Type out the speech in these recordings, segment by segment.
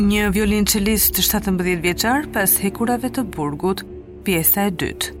Një violinçelist 17 vjeçar pas hekurave të burgut, pjesa e dytë.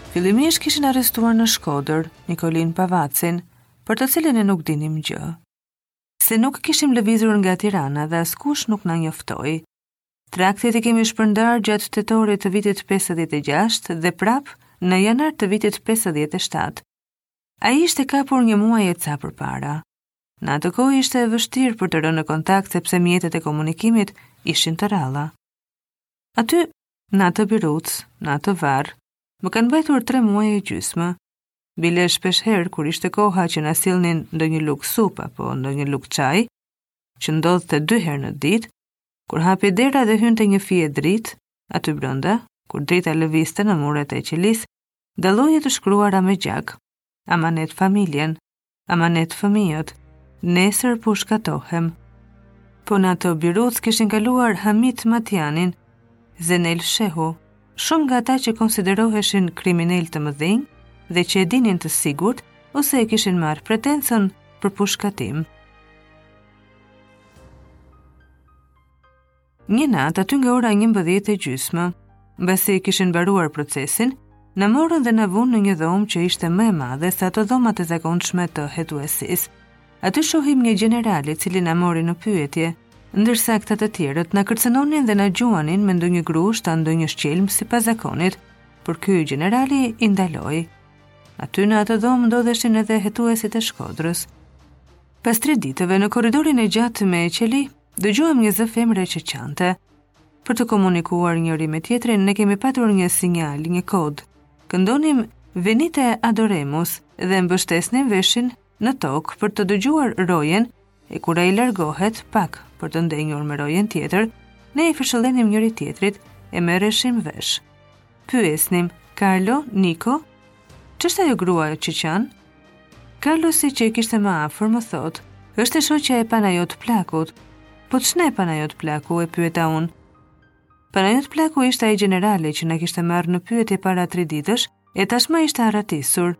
Fillimisht kishin arrestuar në Shkodër, Nikolin Pavacin, për të cilin ne nuk dinim gjë. Se nuk kishim lëvizur nga Tirana dhe askush nuk na njoftoi. Traktet i kemi shpërndarë gjatë tetorit të vitit 56 dhe prapë në janar të vitit 57. Ai ishte kapur një muaj e ca përpara. Në atë kohë ishte e vështirë për të rënë në kontakt sepse mjetet e komunikimit ishin të rralla. Aty Në atë birucë, në atë varr, më kanë mbajtur tre muaj e gjysmë. Bile shpesh herë kur ishte koha që na sillnin ndonjë lugë supë apo ndonjë lugë çaj, që ndodhte dy herë në ditë, kur hapej dera dhe hynte një fije dritë, aty brenda, kur drita lëvizte në muret e qelisë, dalloje të shkruara me gjak, amanet familjen, Amanet fëmijët, nesër pushkatohem. Po në atë birucë kishin kaluar Hamit Matjani, Zenel Shehu, shumë nga ata që konsideroheshin kriminelë të mëdhenj dhe që e dinin të sigurt ose e kishin marrë pretencën për pushkatim. Një natë aty nga ora 11 e gjysmë, mbasi e kishin mbaruar procesin, na morën dhe na vunë në një dhomë që ishte më e madhe se ato dhomat e zakonshme të hetuesisë. Aty shohim një gjeneral i cili na mori në pyetje, ndërsa këta të tjerët na kërcënonin dhe na gjuanin me ndonjë grusht a ndonjë shqelm sipas zakonit, por ky gjenerali i ndaloi. Aty në atë dhomë ndodheshin edhe hetuesit e Shkodrës. Pas tre ditëve në korridorin e gjatë me qeli, Dëgjuam një zë femre që qante. Për të komunikuar njëri me tjetrin, ne kemi patur një sinjal, një kod. Këndonim Venite Adoremus dhe mbështesnim veshin në tokë për të dëgjuar rojen, e kur ai largohej pak për të ndenjur me rojen tjetër, ne i fërshëllenim njëri tjetrit e merreshim vesh. Pyesnim, Karlo, Niko, Ç'është ajo grua që qan? Karlosi që e kishte më afër më thotë, është e shoqja e Panajot Plakut. Po ç'ne Panajot Plaku e pyeta unë. Panajot Plaku ishte ai gjenerali që na kishte marrë në pyetje para 3 ditësh e tashmë ishte arratisur.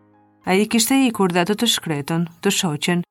Ai kishte ikur dhe atë të shkretën, të shoqen,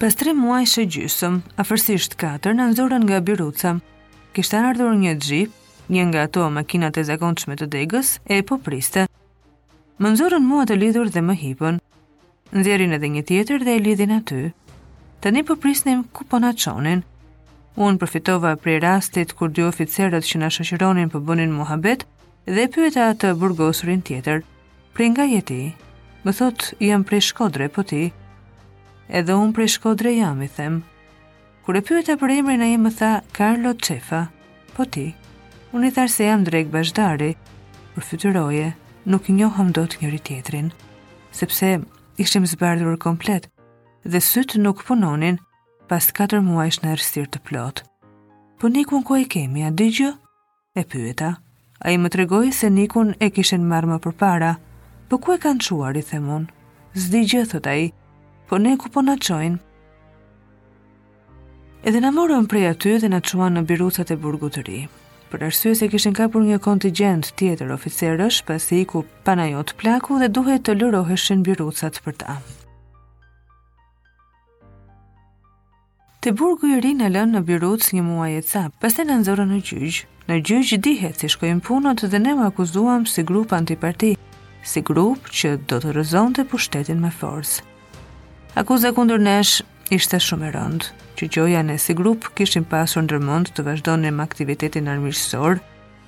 Pas tre muajsh e gjysëm, afërsisht katër na nxorën nga biruca. Kishte ardhur një xhip, një nga ato makinat e zakonshme të degës, e po priste. Më nxorën mua të lidhur dhe më hipën. Nxjerrin edhe një tjetër dhe e lidhin aty. Tani po prisnim ku po na çonin. Unë përfitova prej rastit kur dy oficerët që na shoqëronin po bënin muhabet dhe e pyeta të burgosurin tjetër. Prej nga je ti? Më thotë, jam prej Shkodre, po ti? Edhe unë prej Shkodre jam, i them. Kur e pyeta për emrin ai më tha Karlo Çefa. Po ti? Unë i thashë se jam Drek Bazhdari. Për fytyroje, nuk i njohëm dot njëri-tjetrin, sepse ishim zbardhur komplet dhe sytë nuk punonin pas 4 muajsh në errësirë të plotë. Po Nikun ku e kemi, a di gjë? e pyeta. Ai më tregoi se Nikun e kishin marrë më përpara. Po ku e kanë çuar, i them unë. S'di gjë, thotë ai. Po ne ku po na çojnë? Edhe na morën prej aty dhe na çuan në birucat e burgut të ri. Për arsye se kishin kapur një kontingjent tjetër oficerësh, pasi iku Panajot Plaku dhe duhej të lëroheshin birucat për ta. Te burgu i ri na lënë në birucë një muaj e ca, pastaj na nxorën në gjyq. Në gjyq dihet si shkojnë punët dhe ne u akuzuam si grup antiparti, si grup që do të rrëzonte pushtetin me forcë. Akuza kundër nesh ishte shumë e rëndë, që gjoja ne si grup kishim pasur ndërmend të vazhdonim aktivitetin armiqësor,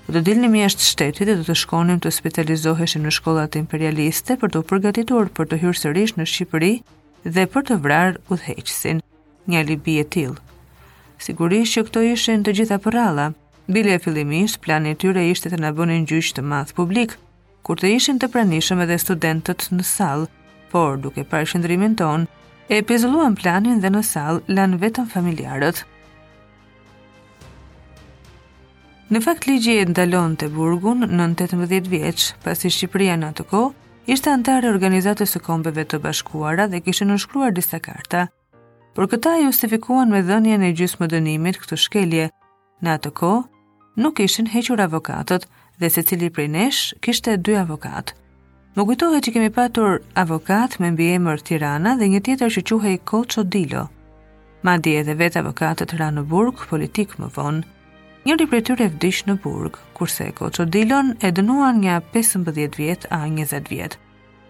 do të dilnim jashtë shtetit dhe do të shkonim të specializoheshim në shkollat imperialiste për t'u përgatitur për të hyrë sërish në Shqipëri dhe për të vrarë udhëheqësin. Një alibi e tillë. Sigurisht që këto ishin të gjitha përralla. Bile fillimisht plani i tyre ishte të na bënin gjyq të madh publik, ku të ishin të pranishëm edhe studentët në sallë, por duke parë qëndrimin tonë, e pezulluan planin dhe në sallë lanë vetëm familjarët. Në fakt ligji e ndalonte burgun nën tetëmbëdhjetë vjeç, pasi Shqipëria në atë kohë ishte anëtare e Organizatës së Kombeve të Bashkuara dhe kishte nënshkruar disa karta. Por këta e justifikuan me dhënien e gjysmëdënimit këtë shkelje. Në atë kohë nuk ishin hequr avokatët dhe secili prej nesh kishte dy avokatë. Më kujtohet që kemi patur avokatë me mbiemër Tirana dhe një tjetër që quhej Koço Dilo. Madje edhe vetë avokatët ranë në burg politik më vonë. Njëri prej tyre vdiq në burg, kurse Koço Dilon e dënuan nja 15 vjet a 20 vjet.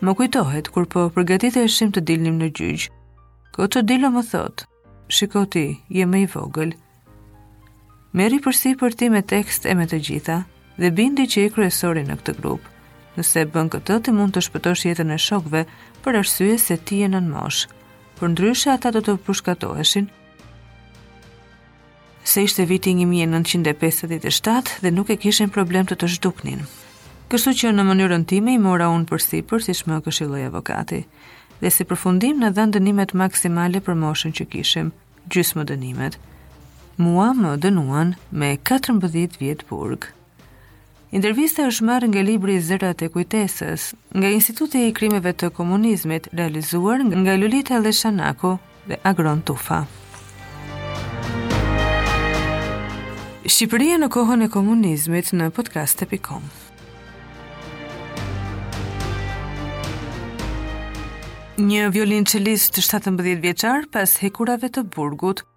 Më kujtohet kur po përgatiteshim të dilnim në gjyq. Koço Dilo më thotë, Shiko ti, je më i vogël. Merri përsipër ti me tekst e me të gjitha, dhe bindi që je kryesori në këtë grup. Nëse e bën këtë, ti mund të shpëtosh jetën e shokëve për arsye se ti je nën moshë. Përndryshe, ata do të pushkatoheshin, se ishte viti një mijë e nëntëqind e pesëdhjetë e shtatë dhe nuk e kishin problem të të zhduknin. Kështu që në mënyrën time i mora unë përsipër, siç më këshilloi avokati. Dhe si përfundim na dhanë dënimet maksimale për moshën që kishim, gjysmë dënimet. Mua më dënuan me 14 vjet burg. Intervista është marrë nga libri Zërat e kujtesës, nga Instituti i Krimeve të Komunizmit, realizuar nga Luljeta Lleshanaku dhe Agron Tufa. Shqipëria në kohën e komunizmit në podcast.com Një violinçelist 17-vjeçar pas hekurave të burgut